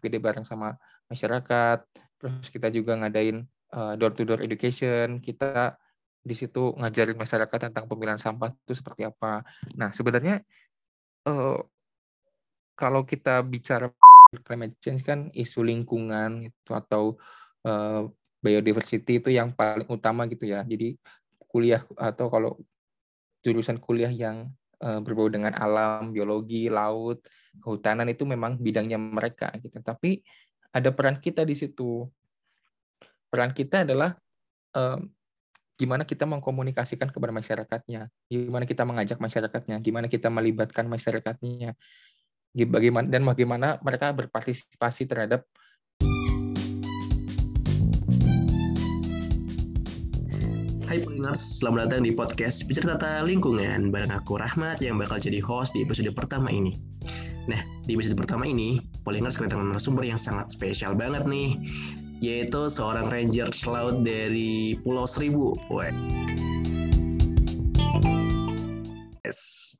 FGD bareng sama masyarakat. Terus kita juga ngadain door to door education. Kita di situ ngajarin masyarakat tentang pemilihan sampah itu seperti apa. Nah, sebenarnya uh, kalau kita bicara climate change kan isu lingkungan itu atau uh, biodiversity itu yang paling utama gitu ya. Jadi kuliah atau kalau jurusan kuliah yang berbau dengan alam, biologi, laut, kehutanan itu memang bidangnya mereka gitu. Tapi ada peran kita di situ. Peran kita adalah uh, gimana kita mengkomunikasikan kepada masyarakatnya, gimana kita mengajak masyarakatnya, gimana kita melibatkan masyarakatnya, bagaimana dan bagaimana mereka berpartisipasi terhadap Hai Polingers, selamat datang di podcast Bicara Tata Lingkungan bareng aku Rahmat yang bakal jadi host di episode pertama ini. Nah, di episode pertama ini, Polingers kedatangan narasumber yang sangat spesial banget nih yaitu seorang ranger laut dari Pulau Seribu. Yes.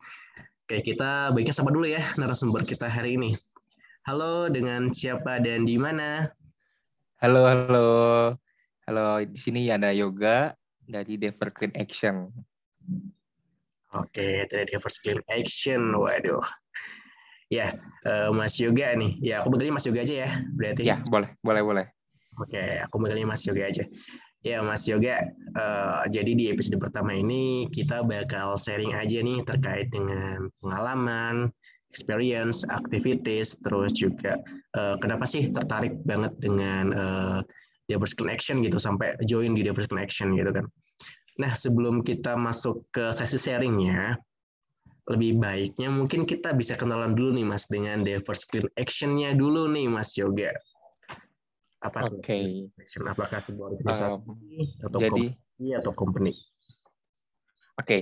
Oke, kita baiknya sapa dulu ya narasumber kita hari ini. Halo, dengan siapa dan di mana? Halo, halo. Halo, di sini ada Yoga dari Dever Clean Action. Oke, dari Dever Clean Action. Waduh. Ya, uh, Mas Yoga nih. Ya, aku panggilnya Mas Yoga aja ya, berarti. Ya, boleh, boleh, boleh. Oke, aku manggilnya Mas Yoga aja. Ya, Mas Yoga, uh, jadi di episode pertama ini kita bakal sharing aja nih terkait dengan pengalaman, experience, activities, terus juga uh, kenapa sih tertarik banget dengan uh, Diverse Connection gitu sampai join di Diverse Connection gitu kan. Nah, sebelum kita masuk ke sesi sharingnya, lebih baiknya mungkin kita bisa kenalan dulu nih Mas dengan Diverse Clean Action-nya dulu nih Mas Yoga. Apa Oke. Okay. Apakah sebuah organisasi um, atau jadi, company atau company? Oke. Okay.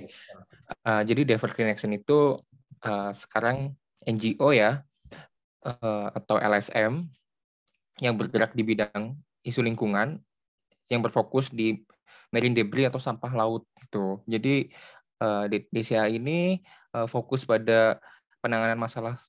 Uh, jadi Dever Connection itu uh, sekarang NGO ya uh, atau LSM yang bergerak di bidang isu lingkungan yang berfokus di marine debris atau sampah laut itu. Jadi uh, DCA ini uh, fokus pada penanganan masalah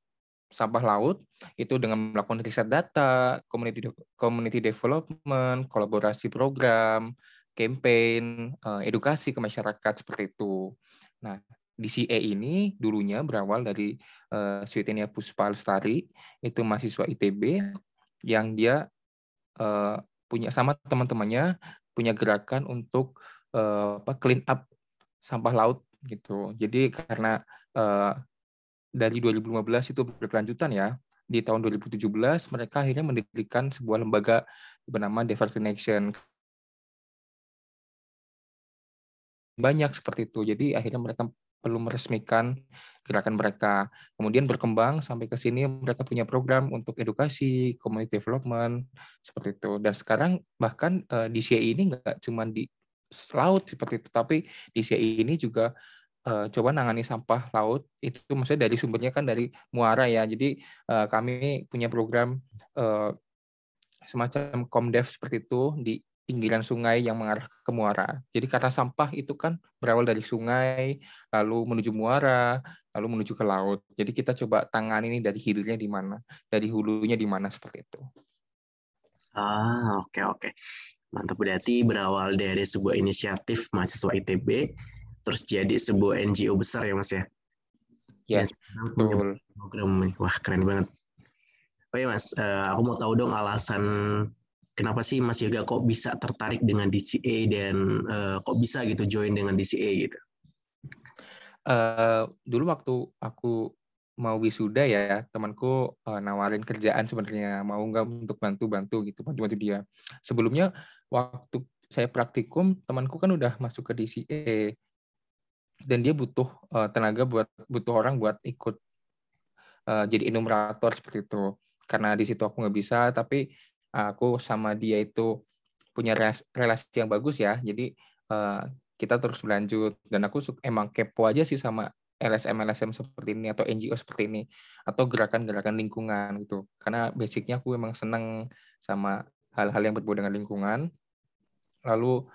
sampah laut itu dengan melakukan riset data, community community development, kolaborasi program, campaign, eh, edukasi ke masyarakat seperti itu. Nah, DCA ini dulunya berawal dari uh, Swetenia Puspa Lestari, itu mahasiswa ITB yang dia uh, punya sama teman-temannya punya gerakan untuk uh, apa clean up sampah laut gitu. Jadi karena uh, dari 2015 itu berkelanjutan ya. Di tahun 2017 mereka akhirnya mendirikan sebuah lembaga bernama Action. Banyak seperti itu. Jadi akhirnya mereka perlu meresmikan gerakan mereka. Kemudian berkembang sampai ke sini mereka punya program untuk edukasi, community development, seperti itu. Dan sekarang bahkan uh, di CI ini nggak cuma di laut seperti itu, tapi di CI ini juga uh, coba nangani sampah laut itu maksudnya dari sumbernya kan dari muara ya. Jadi uh, kami punya program uh, semacam komdev seperti itu di pinggiran sungai yang mengarah ke muara. Jadi kata sampah itu kan berawal dari sungai, lalu menuju muara, lalu menuju ke laut. Jadi kita coba tangani ini dari hilirnya di mana, dari hulunya di mana seperti itu. Ah, oke okay, oke. Okay. Mantap berarti berawal dari sebuah inisiatif mahasiswa ITB terus jadi sebuah NGO besar ya mas ya yes betul program wah keren banget oke mas uh, aku mau tahu dong alasan kenapa sih mas Yoga kok bisa tertarik dengan DCA dan uh, kok bisa gitu join dengan DCA gitu? Uh, dulu waktu aku mau wisuda ya temanku uh, nawarin kerjaan sebenarnya mau nggak untuk bantu-bantu gitu bantu-bantu dia. Sebelumnya waktu saya praktikum temanku kan udah masuk ke DCA dan dia butuh uh, tenaga buat butuh orang buat ikut uh, jadi enumerator seperti itu. Karena di situ aku nggak bisa tapi aku sama dia itu punya relasi yang bagus ya. Jadi uh, kita terus berlanjut. Dan aku emang kepo aja sih sama LSM LSM seperti ini atau NGO seperti ini atau gerakan-gerakan lingkungan gitu. Karena basicnya aku emang seneng sama hal-hal yang berbau dengan lingkungan. Lalu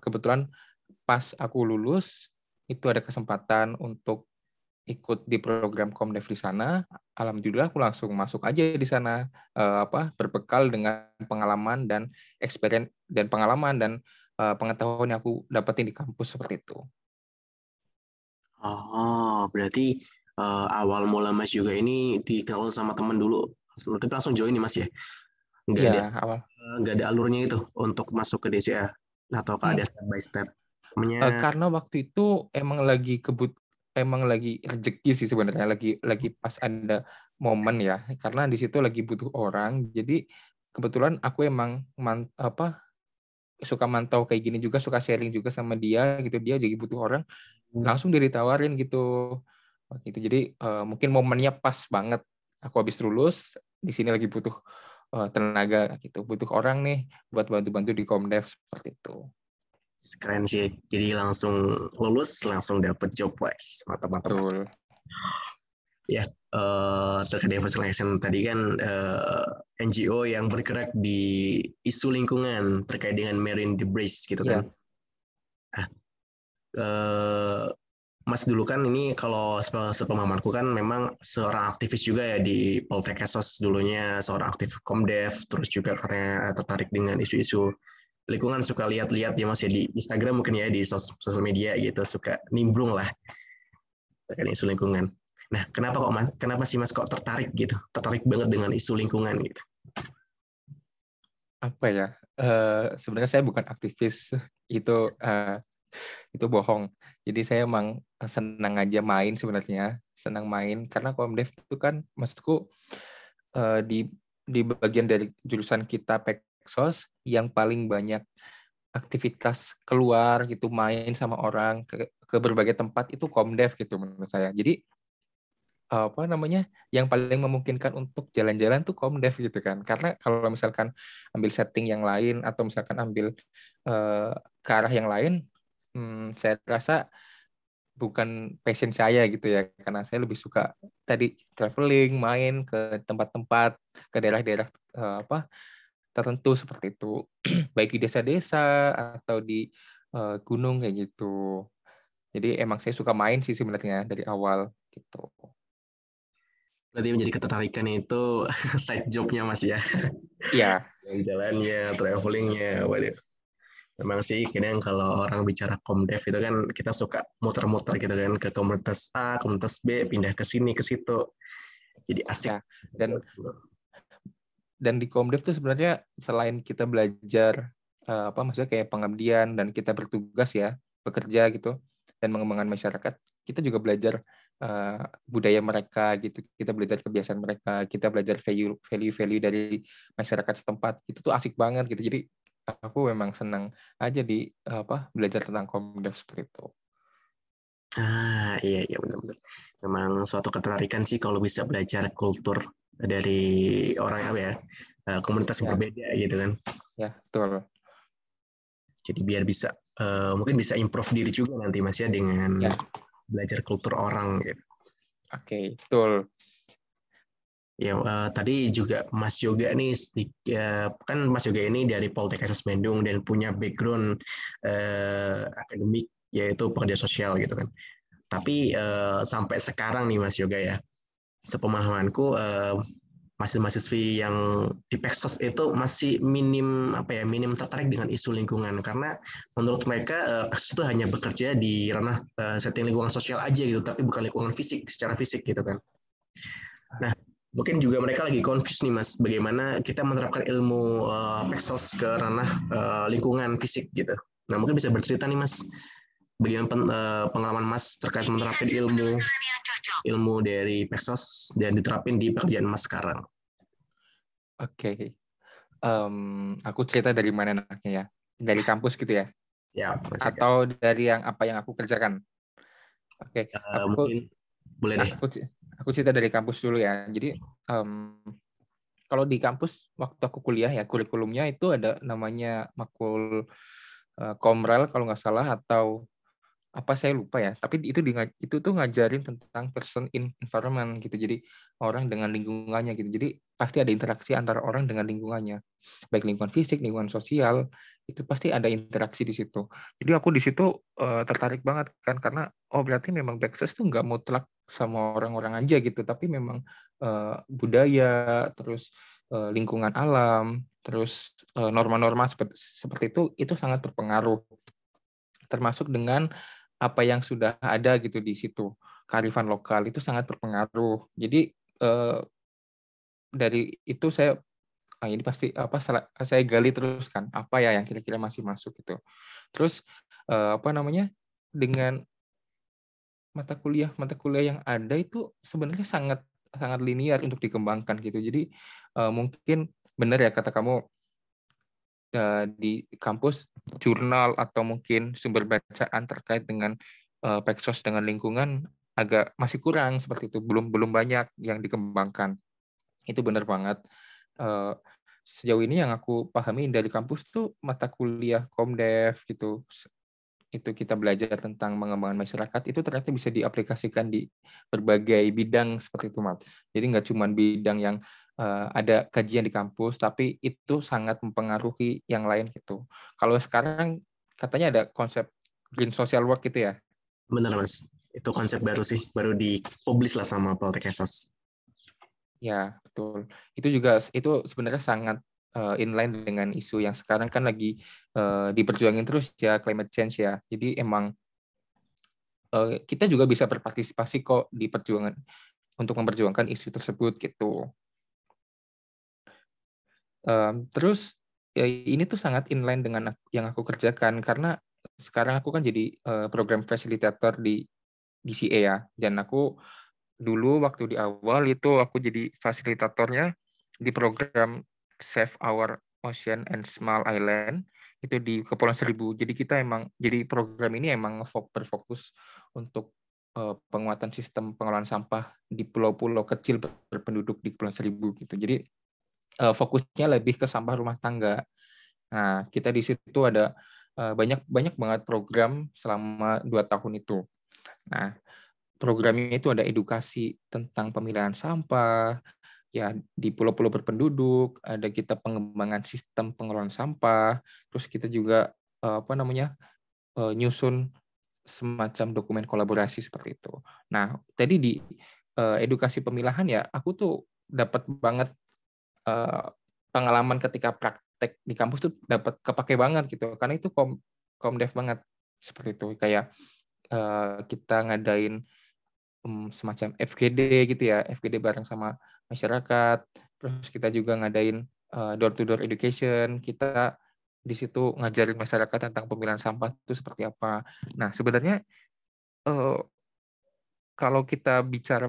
kebetulan pas aku lulus itu ada kesempatan untuk ikut di program Komdev di sana, alhamdulillah aku langsung masuk aja di sana uh, apa berbekal dengan pengalaman dan experience dan pengalaman dan uh, pengetahuan yang aku dapetin di kampus seperti itu. Oh, berarti uh, awal mula Mas juga ini dikenal sama teman dulu. Kita langsung join nih Mas ya? Enggak ya, ada awal. Enggak ada alurnya itu untuk masuk ke DCA atau hmm. ada step by step? Uh, karena waktu itu emang lagi kebut emang lagi rezeki sih sebenarnya lagi lagi pas ada momen ya. Karena di situ lagi butuh orang jadi kebetulan aku emang man, apa suka mantau kayak gini juga suka sharing juga sama dia gitu. Dia jadi butuh orang hmm. langsung dia ditawarin gitu. Gitu. Jadi uh, mungkin momennya pas banget. Aku habis lulus di sini lagi butuh uh, tenaga gitu butuh orang nih buat bantu-bantu di Komdev seperti itu keren sih. Jadi langsung lulus langsung dapet job wise mantap-mantap ya uh, terkait diversification tadi kan uh, eh, NGO yang bergerak di isu lingkungan terkait dengan marine debris gitu kan. Yeah. ah uh, Mas dulu kan ini kalau sepemahamanku kan memang seorang aktivis juga ya di Poltek Esos dulunya seorang aktif Komdev terus juga katanya tertarik dengan isu-isu lingkungan suka lihat-lihat ya mas ya di Instagram mungkin ya di sosial media gitu suka nimbrung lah terkait isu lingkungan. Nah kenapa kok mas kenapa sih mas kok tertarik gitu tertarik banget dengan isu lingkungan gitu? Apa ya uh, sebenarnya saya bukan aktivis itu uh, itu bohong. Jadi saya emang senang aja main sebenarnya senang main karena komdev itu kan maksudku uh, di di bagian dari jurusan kita Peksos yang paling banyak aktivitas keluar gitu main sama orang ke, ke berbagai tempat itu komdev gitu menurut saya. Jadi apa namanya yang paling memungkinkan untuk jalan-jalan tuh komdev gitu kan. Karena kalau misalkan ambil setting yang lain atau misalkan ambil uh, ke arah yang lain hmm, saya rasa bukan passion saya gitu ya. Karena saya lebih suka tadi traveling main ke tempat-tempat ke daerah-daerah uh, apa tertentu seperti itu, baik di desa-desa atau di uh, gunung kayak gitu. Jadi emang saya suka main sih sebenarnya dari awal gitu. Berarti menjadi ketertarikan itu side jobnya mas ya? Iya. Jalannya, travelingnya, waduh. Memang sih kadang kalau orang bicara komdev itu kan kita suka muter-muter gitu kan ke komunitas A, komunitas B, pindah ke sini ke situ. Jadi asik. Ya, dan dan di Komdev tuh sebenarnya selain kita belajar uh, apa maksudnya kayak pengabdian dan kita bertugas ya bekerja gitu dan mengembangkan masyarakat kita juga belajar uh, budaya mereka gitu. Kita belajar kebiasaan mereka kita belajar value value value dari masyarakat setempat. Itu tuh asik banget gitu. Jadi aku memang senang aja di apa belajar tentang Komdev seperti itu. Ah iya iya benar-benar. Memang suatu ketertarikan sih kalau bisa belajar kultur dari orang apa ya eh, komunitas yang ya. berbeda gitu kan ya betul jadi biar bisa uh, mungkin bisa improve diri juga nanti mas ya dengan ya. belajar kultur orang gitu oke okay, betul Ya, uh, tadi juga Mas Yoga nih, uh, kan Mas Yoga ini dari Poltek SS Bandung dan punya background uh, akademik yaitu pekerja sosial gitu kan. Tapi uh, sampai sekarang nih Mas Yoga ya, sepemahamanku uh, mahasiswa-mahasiswi yang di Peksos itu masih minim apa ya minim tertarik dengan isu lingkungan karena menurut mereka uh, itu hanya bekerja di ranah uh, setting lingkungan sosial aja gitu tapi bukan lingkungan fisik secara fisik gitu kan. Nah mungkin juga mereka lagi confused nih mas bagaimana kita menerapkan ilmu Peksos ke ranah lingkungan fisik gitu. Nah mungkin bisa bercerita nih mas bagaimana uh, pengalaman mas terkait menerapkan ilmu ilmu dari Pexos dan diterapin di pekerjaan Mas sekarang? Oke, okay. um, aku cerita dari mana anaknya ya? Dari kampus gitu ya? Ya. Atau kan. dari yang apa yang aku kerjakan? Oke, okay. uh, aku mungkin boleh deh. Aku, aku cerita dari kampus dulu ya. Jadi um, kalau di kampus waktu aku kuliah ya kurikulumnya itu ada namanya makul uh, komrel kalau nggak salah atau apa saya lupa ya tapi itu di, itu tuh ngajarin tentang person in environment gitu. Jadi orang dengan lingkungannya gitu. Jadi pasti ada interaksi antara orang dengan lingkungannya. Baik lingkungan fisik lingkungan sosial itu pasti ada interaksi di situ. Jadi aku di situ uh, tertarik banget kan karena oh berarti memang backstreet tuh nggak mutlak sama orang-orang aja gitu, tapi memang uh, budaya, terus uh, lingkungan alam, terus norma-norma seperti, seperti itu itu sangat berpengaruh. Termasuk dengan apa yang sudah ada gitu di situ. Kearifan lokal itu sangat berpengaruh. Jadi uh, dari itu saya ah, ini pasti apa saya gali terus kan apa ya yang kira-kira masih masuk gitu. Terus uh, apa namanya dengan mata kuliah mata kuliah yang ada itu sebenarnya sangat sangat linear untuk dikembangkan gitu. Jadi uh, mungkin benar ya kata kamu uh, di kampus jurnal atau mungkin sumber bacaan terkait dengan uh, peksos dengan lingkungan agak masih kurang seperti itu. Belum belum banyak yang dikembangkan. Itu benar banget. Uh, sejauh ini yang aku pahami dari kampus tuh mata kuliah Komdev gitu itu kita belajar tentang pengembangan masyarakat itu ternyata bisa diaplikasikan di berbagai bidang seperti itu Mat. Jadi nggak cuma bidang yang uh, ada kajian di kampus, tapi itu sangat mempengaruhi yang lain gitu. Kalau sekarang katanya ada konsep green social work gitu ya? Benar mas, itu konsep baru sih, baru dipublish lah sama Poltek Ya betul. Itu juga itu sebenarnya sangat uh, inline dengan isu yang sekarang kan lagi uh, diperjuangin terus ya climate change ya. Jadi emang uh, kita juga bisa berpartisipasi kok di perjuangan untuk memperjuangkan isu tersebut gitu. Um, terus ya, ini tuh sangat inline dengan yang aku kerjakan karena sekarang aku kan jadi uh, program facilitator di DCA ya dan aku dulu waktu di awal itu aku jadi fasilitatornya di program Save Our Ocean and Small Island itu di Kepulauan Seribu. Jadi kita emang jadi program ini emang berfokus untuk uh, penguatan sistem pengelolaan sampah di pulau-pulau kecil berpenduduk di Kepulauan Seribu gitu. Jadi fokusnya lebih ke sampah rumah tangga. Nah, kita di situ ada uh, banyak banyak banget program selama dua tahun itu. Nah, programnya itu ada edukasi tentang pemilihan sampah, ya di pulau-pulau berpenduduk, ada kita pengembangan sistem pengelolaan sampah, terus kita juga eh, apa namanya eh, nyusun semacam dokumen kolaborasi seperti itu. Nah, tadi di eh, edukasi pemilahan ya, aku tuh dapat banget pengalaman ketika praktek di kampus tuh dapat kepake banget gitu, karena itu kom komdev banget seperti itu kayak kita ngadain semacam FGD gitu ya, FGD bareng sama masyarakat. Terus kita juga ngadain uh, door to door education. Kita di situ ngajarin masyarakat tentang pemilihan sampah itu seperti apa. Nah, sebenarnya uh, kalau kita bicara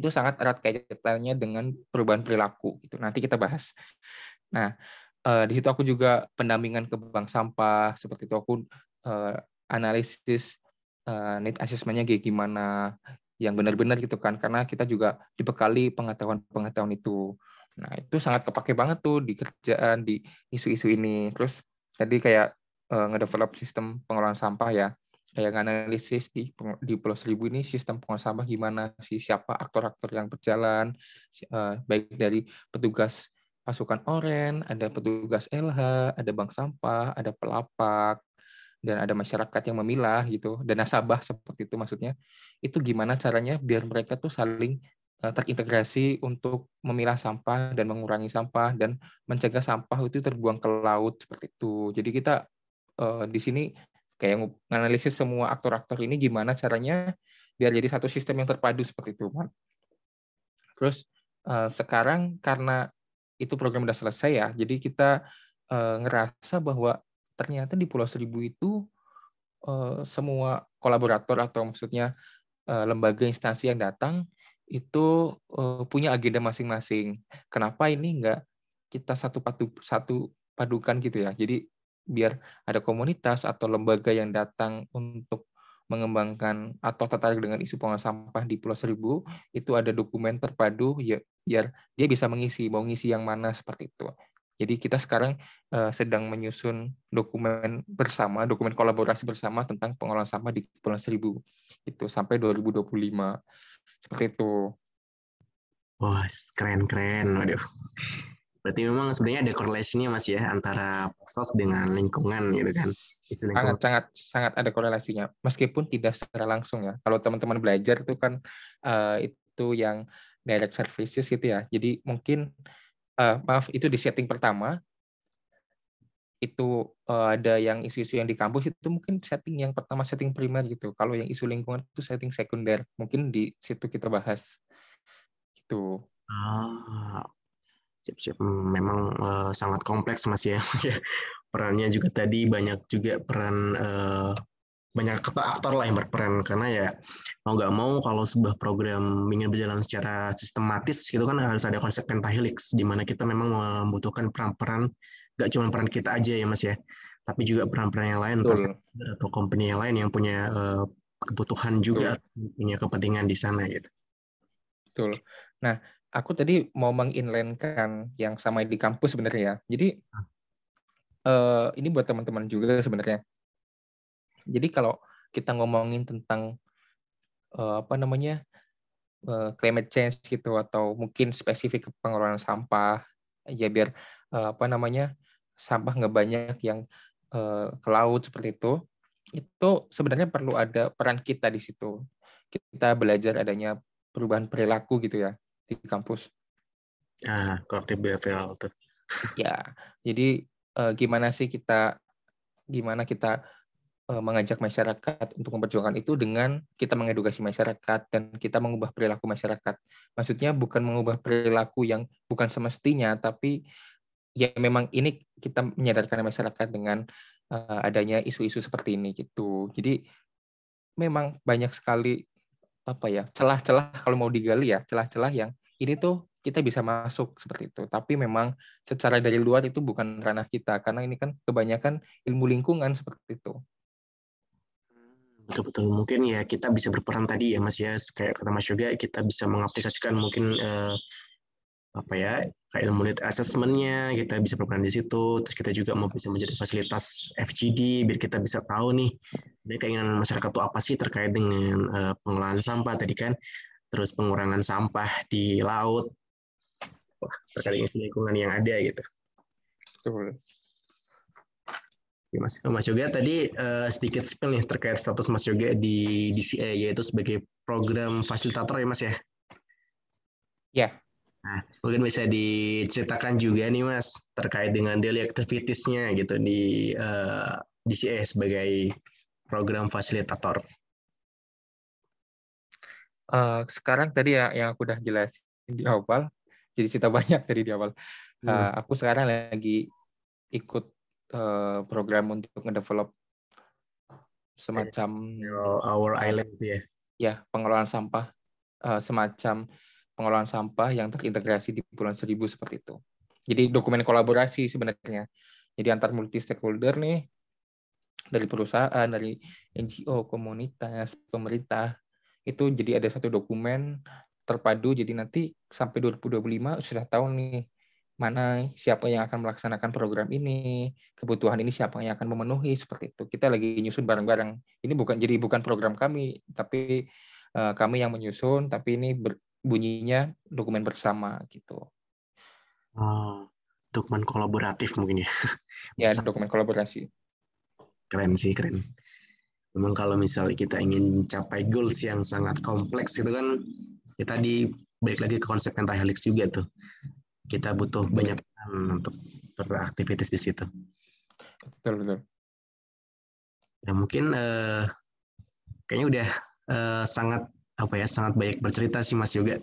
itu sangat erat kaitannya dengan perubahan perilaku gitu. Nanti kita bahas. Nah, uh, di situ aku juga pendampingan ke bank sampah seperti itu aku uh, analisis uh, need assessment-nya kayak gimana yang benar-benar gitu kan karena kita juga dibekali pengetahuan-pengetahuan itu. Nah, itu sangat kepake banget tuh di kerjaan di isu-isu ini. Terus tadi kayak uh, ngedevelop sistem pengelolaan sampah ya. Kayak analisis di di Pulau Seribu ini sistem pengelolaan sampah gimana sih? Siapa aktor-aktor yang berjalan? Uh, baik dari petugas pasukan oren, ada petugas LH, ada bank sampah, ada pelapak, dan ada masyarakat yang memilah gitu. Dan nasabah seperti itu maksudnya. Itu gimana caranya biar mereka tuh saling eh, terintegrasi untuk memilah sampah dan mengurangi sampah dan mencegah sampah itu terbuang ke laut seperti itu. Jadi kita uh, di sini kayak menganalisis semua aktor-aktor ini gimana caranya biar jadi satu sistem yang terpadu seperti itu man. terus uh, sekarang karena itu program udah selesai ya jadi kita uh, ngerasa bahwa ternyata di Pulau Seribu itu uh, semua kolaborator atau maksudnya lembaga instansi yang datang itu punya agenda masing-masing. Kenapa ini enggak kita satu patu satu padukan gitu ya? Jadi biar ada komunitas atau lembaga yang datang untuk mengembangkan atau tertarik dengan isu pengolahan sampah di Pulau Seribu itu ada dokumen terpadu ya biar dia bisa mengisi mau ngisi yang mana seperti itu. Jadi kita sekarang uh, sedang menyusun dokumen bersama, dokumen kolaborasi bersama tentang pengelolaan sampah di Kepulauan Seribu. Itu sampai 2025. Seperti itu. Wah, keren-keren. Waduh. Berarti memang sebenarnya ada korelasinya mas ya antara sos dengan lingkungan gitu kan? Itu lingkungan. Sangat sangat sangat ada korelasinya. Meskipun tidak secara langsung ya. Kalau teman-teman belajar itu kan uh, itu yang direct services gitu ya. Jadi mungkin uh, maaf itu di setting pertama itu uh, ada yang isu-isu yang di kampus itu mungkin setting yang pertama setting primer gitu. Kalau yang isu lingkungan itu setting sekunder. Mungkin di situ kita bahas. Gitu. Ah, siap-siap memang uh, sangat kompleks mas ya perannya juga tadi banyak juga peran uh, banyak aktor lah yang berperan karena ya mau nggak mau kalau sebuah program ingin berjalan secara sistematis gitu kan harus ada konsep pentahelix di mana kita memang membutuhkan peran-peran nggak cuma peran kita aja ya mas ya tapi juga peran-peran yang lain atau company yang lain yang punya uh, kebutuhan juga Betul. punya kepentingan di sana gitu. Betul. Nah, aku tadi mau menginlandkan yang sama di kampus sebenarnya ya. Jadi uh, ini buat teman-teman juga sebenarnya. Jadi kalau kita ngomongin tentang uh, apa namanya uh, climate change gitu atau mungkin spesifik pengelolaan sampah, ya biar uh, apa namanya sampah nggak banyak yang uh, ke laut seperti itu. Itu sebenarnya perlu ada peran kita di situ. Kita belajar adanya perubahan perilaku gitu ya di kampus. Ah, kolektif behavioral tuh. ya, jadi uh, gimana sih kita gimana kita uh, mengajak masyarakat untuk memperjuangkan itu dengan kita mengedukasi masyarakat dan kita mengubah perilaku masyarakat. Maksudnya bukan mengubah perilaku yang bukan semestinya, tapi ya memang ini kita menyadarkan masyarakat dengan uh, adanya isu-isu seperti ini gitu. Jadi memang banyak sekali apa ya celah-celah kalau mau digali ya celah-celah yang ini tuh kita bisa masuk seperti itu. Tapi memang secara dari luar itu bukan ranah kita karena ini kan kebanyakan ilmu lingkungan seperti itu. Betul betul mungkin ya kita bisa berperan tadi ya Mas ya kayak kata Mas juga kita bisa mengaplikasikan mungkin eh, apa ya kayak ilmu lead assessmentnya kita bisa berperan di situ. Terus kita juga mau bisa menjadi fasilitas FGD biar kita bisa tahu nih dari keinginan masyarakat itu apa sih terkait dengan uh, pengelolaan sampah tadi kan. Terus pengurangan sampah di laut. Wah, terkait dengan lingkungan yang ada gitu. Betul Mas, Mas Yoga tadi uh, sedikit spill nih terkait status Mas Yoga di DCA yaitu sebagai program fasilitator ya Mas ya. Ya, Nah, mungkin bisa diceritakan juga nih Mas terkait dengan daily activities-nya gitu di uh, eh, DCA sebagai program fasilitator. Uh, sekarang tadi ya yang aku udah jelasin di awal, jadi cerita banyak tadi di awal. Uh, hmm. Aku sekarang lagi ikut uh, program untuk ngedevelop semacam our island ya. Ya, pengelolaan sampah uh, semacam pengelolaan sampah yang terintegrasi di Pulau Seribu seperti itu. Jadi dokumen kolaborasi sebenarnya. Jadi antar multi stakeholder nih dari perusahaan, dari NGO, komunitas, pemerintah itu jadi ada satu dokumen terpadu jadi nanti sampai 2025 sudah tahu nih mana siapa yang akan melaksanakan program ini, kebutuhan ini siapa yang akan memenuhi seperti itu. Kita lagi nyusun bareng-bareng. Ini bukan jadi bukan program kami, tapi uh, kami yang menyusun, tapi ini bunyinya dokumen bersama gitu. Oh, dokumen kolaboratif mungkin ya. Ya, dokumen kolaborasi. Keren sih, keren. Memang kalau misalnya kita ingin capai goals yang sangat kompleks itu kan kita ya di balik lagi ke konsep pentahelix juga tuh. Kita butuh banyak untuk beraktivitas di situ. Betul, betul. Ya mungkin eh, kayaknya udah eh, sangat apa ya sangat banyak bercerita sih Mas Yoga.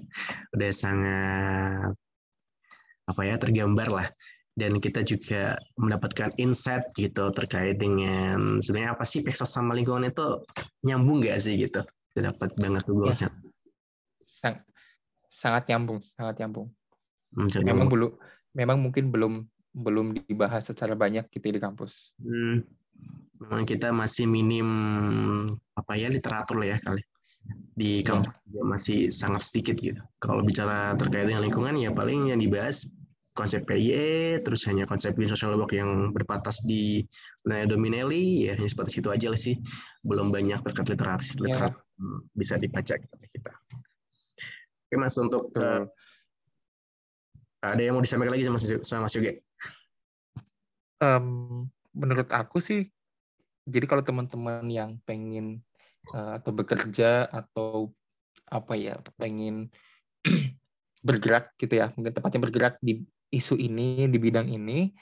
Udah sangat apa ya tergambar lah. Dan kita juga mendapatkan insight gitu terkait dengan sebenarnya apa sih peksos sama lingkungan itu nyambung gak sih gitu? Dapat banget tuh goalsnya. Sang, sangat nyambung sangat nyambung. Hmm, memang belum memang mungkin belum belum dibahas secara banyak gitu di kampus. Hmm, memang kita masih minim apa ya literatur lah ya kali di iya. kampus juga masih sangat sedikit gitu. Kalau bicara terkait dengan lingkungan ya paling yang dibahas konsep PIE, terus hanya konsep green social work yang berpatas di wilayah Dominelli, ya hanya seperti itu aja lah sih. Belum banyak terkait literasi, iya. literasi yeah. bisa dibaca kita. Oke mas untuk uh, Ada yang mau disampaikan lagi sama, sama Mas Yoga? Um, menurut aku sih, jadi kalau teman-teman yang pengen uh, atau bekerja atau apa ya, pengen bergerak gitu ya, mungkin tepatnya bergerak di isu ini, di bidang ini,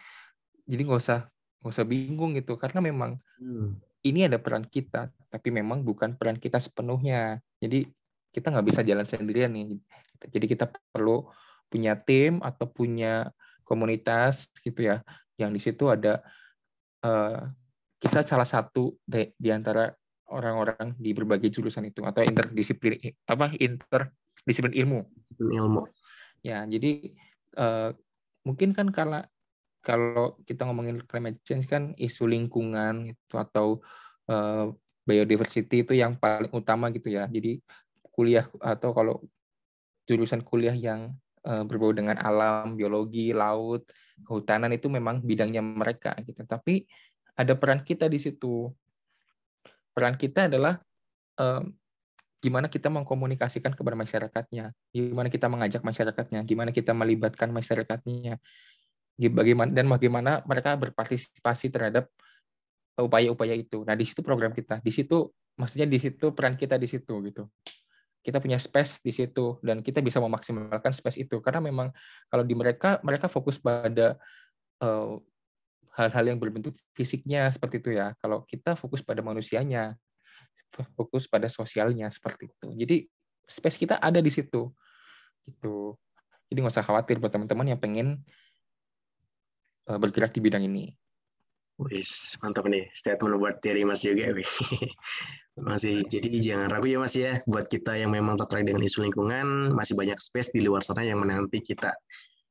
jadi nggak usah nggak usah bingung gitu, karena memang hmm. ini ada peran kita, tapi memang bukan peran kita sepenuhnya. Jadi kita nggak bisa jalan sendirian nih. Jadi kita perlu punya tim atau punya komunitas gitu ya, yang di situ ada uh, kita salah satu di, di antara orang-orang di berbagai jurusan itu atau interdisiplin apa interdisiplin ilmu. Ilmu. Ya, jadi uh, mungkin kan karena kalau kita ngomongin climate change kan isu lingkungan itu atau uh, biodiversity itu yang paling utama gitu ya. Jadi kuliah atau kalau jurusan kuliah yang uh, berbau dengan alam, biologi, laut, kehutanan itu memang bidangnya mereka gitu. Tapi ada peran kita di situ. Peran kita adalah uh, gimana kita mengkomunikasikan kepada masyarakatnya, gimana kita mengajak masyarakatnya, gimana kita melibatkan masyarakatnya, bagaimana dan bagaimana mereka berpartisipasi terhadap upaya-upaya itu. Nah, di situ program kita. Di situ maksudnya di situ peran kita di situ gitu kita punya space di situ dan kita bisa memaksimalkan space itu karena memang kalau di mereka mereka fokus pada eh, hal-hal yang berbentuk fisiknya seperti itu ya. Kalau kita fokus pada manusianya fokus pada sosialnya seperti itu. Jadi space kita ada di situ gitu. Jadi nggak usah khawatir buat teman-teman yang pengen uh, bergerak di bidang ini. Wis, mantap nih. Statement buat dari Mas Yoga. Masih jadi jangan ragu ya Mas ya. Buat kita yang memang tertarik dengan isu lingkungan masih banyak space di luar sana yang menanti kita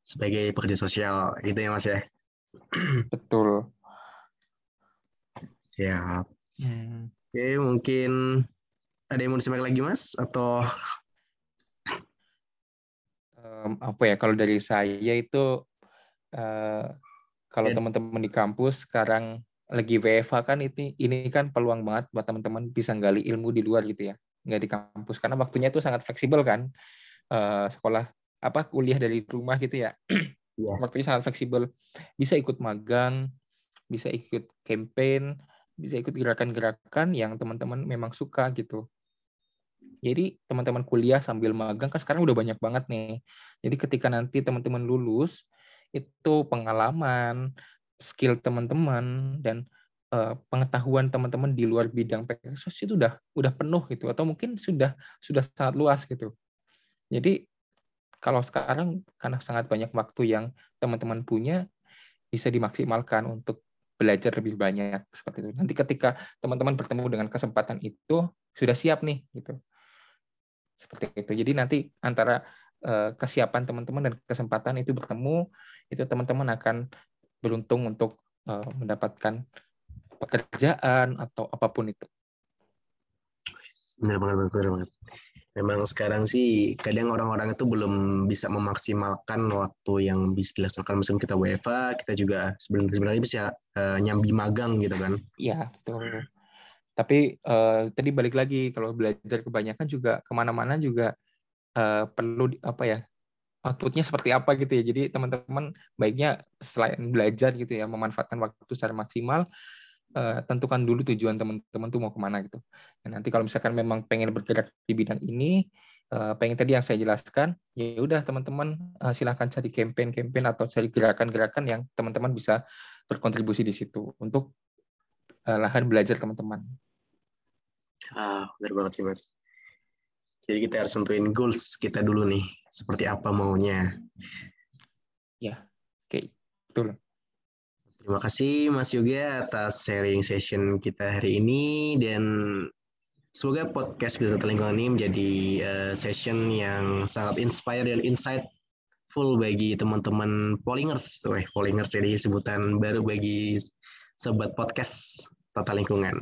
sebagai pekerja sosial. Gitu ya Mas ya. Betul. Siap. Hmm. Oke mungkin ada yang mau disampaikan lagi Mas atau um, apa ya kalau dari saya itu uh, kalau teman-teman di kampus sekarang lagi WFH kan ini ini kan peluang banget buat teman-teman bisa gali ilmu di luar gitu ya nggak di kampus karena waktunya itu sangat fleksibel kan uh, sekolah apa kuliah dari rumah gitu ya yeah. waktunya sangat fleksibel bisa ikut magang bisa ikut campaign bisa ikut gerakan-gerakan yang teman-teman memang suka gitu jadi teman-teman kuliah sambil magang kan sekarang udah banyak banget nih jadi ketika nanti teman-teman lulus itu pengalaman skill teman-teman dan uh, pengetahuan teman-teman di luar bidang Pegasus itu udah udah penuh gitu atau mungkin sudah sudah sangat luas gitu. Jadi kalau sekarang karena sangat banyak waktu yang teman-teman punya bisa dimaksimalkan untuk belajar lebih banyak seperti itu. Nanti ketika teman-teman bertemu dengan kesempatan itu sudah siap nih gitu. Seperti itu. Jadi nanti antara eh, kesiapan teman-teman dan kesempatan itu bertemu, itu teman-teman akan beruntung untuk uh, mendapatkan pekerjaan atau apa pun itu. Benar banget, benar banget. Memang sekarang sih kadang orang-orang itu belum bisa memaksimalkan waktu yang bisa dilaksanakan mesin kita WFA, kita juga sebenarnya bisa uh, nyambi magang gitu kan. Iya, betul. Tapi uh, tadi balik lagi kalau belajar kebanyakan juga ke mana-mana juga uh, perlu apa ya outputnya seperti apa gitu ya. Jadi teman-teman baiknya selain belajar gitu ya, memanfaatkan waktu secara maksimal, uh, tentukan dulu tujuan teman-teman tuh mau ke mana gitu. Dan nanti kalau misalkan memang pengen bergerak di bidang ini, uh, pengen tadi yang saya jelaskan, ya udah teman-teman uh, silahkan cari campaign-campaign atau cari gerakan-gerakan yang teman-teman bisa berkontribusi di situ untuk uh, lahan belajar teman-teman. Ah, benar banget sih mas. Jadi kita harus tentuin goals kita dulu nih, seperti apa maunya. Ya, oke, okay. betul. Terima kasih Mas Yoga atas sharing session kita hari ini dan semoga podcast Bidang Lingkungan ini menjadi uh, session yang sangat inspire dan insightful bagi teman-teman Polingers. Weh, Polingers jadi sebutan baru bagi sobat podcast Tata Lingkungan.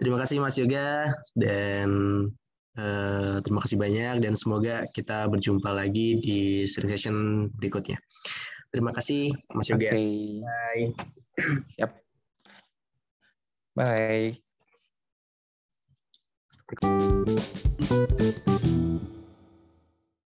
Terima kasih Mas Yoga dan Uh, terima kasih banyak dan semoga kita berjumpa lagi di session berikutnya. Terima kasih Mas Yoga. Okay. Bye. Yep. Bye.